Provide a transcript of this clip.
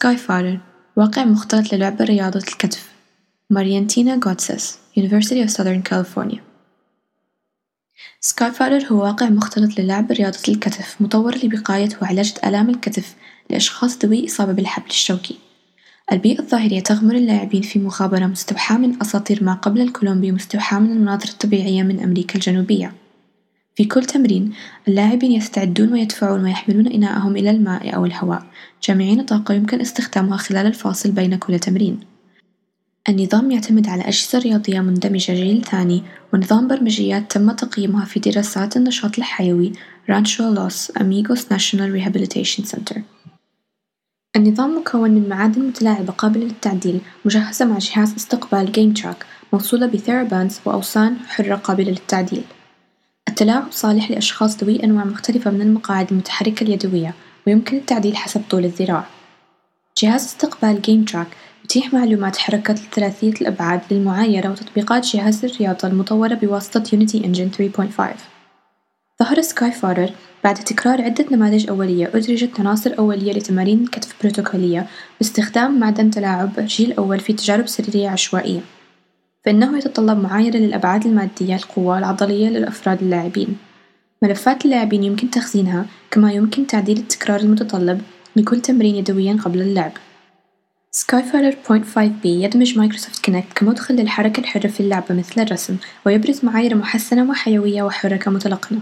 Skyfarer واقع مختلط للعبة رياضة الكتف. ماريانتينا غوتسيس University of Southern California. Skyfarer هو واقع مختلط للعب رياضة الكتف مطور لوقاية وعلاج آلام الكتف لأشخاص ذوي إصابة بالحبل الشوكي. البيئة الظاهرية تغمر اللاعبين في مغامرة مستوحاة من أساطير ما قبل الكولومبي مستوحاة من المناظر الطبيعية من أمريكا الجنوبية. في كل تمرين اللاعبين يستعدون ويدفعون ويحملون إناءهم إلى الماء أو الهواء جامعين طاقة يمكن استخدامها خلال الفاصل بين كل تمرين. النظام يعتمد على أجهزة رياضية مندمجة جيل ثاني ونظام برمجيات تم تقييمها في دراسات النشاط الحيوي Rancho Los Amigos National Rehabilitation Center النظام مكون من معادن متلاعبة قابلة للتعديل مجهزة مع جهاز استقبال GameTrak موصولة ب TheraBands وأوسان حرة قابلة للتعديل. التلاعب صالح لأشخاص ذوي أنواع مختلفة من المقاعد المتحركة اليدوية ويمكن التعديل حسب طول الذراع. جهاز استقبال GameTrak يتيح معلومات حركة ثلاثية الأبعاد للمعايرة وتطبيقات جهاز الرياضة المطورة بواسطة Unity Engine 3.5 ظهر Skyfarer بعد تكرار عدة نماذج أولية أدرجت عناصر أولية لتمارين الكتف بروتوكولية باستخدام معدن تلاعب جيل أول في تجارب سريرية عشوائية. فإنه يتطلب معايرة للأبعاد المادية القوة العضلية للأفراد اللاعبين. ملفات اللاعبين يمكن تخزينها كما يمكن تعديل التكرار المتطلب لكل تمرين يدويًا قبل اللعب. Skyfarer point 5 B يدمج Microsoft Kinect كمدخل للحركة الحرة في اللعبة مثل الرسم ويبرز معايير محسنة وحيوية وحركة متلقنة.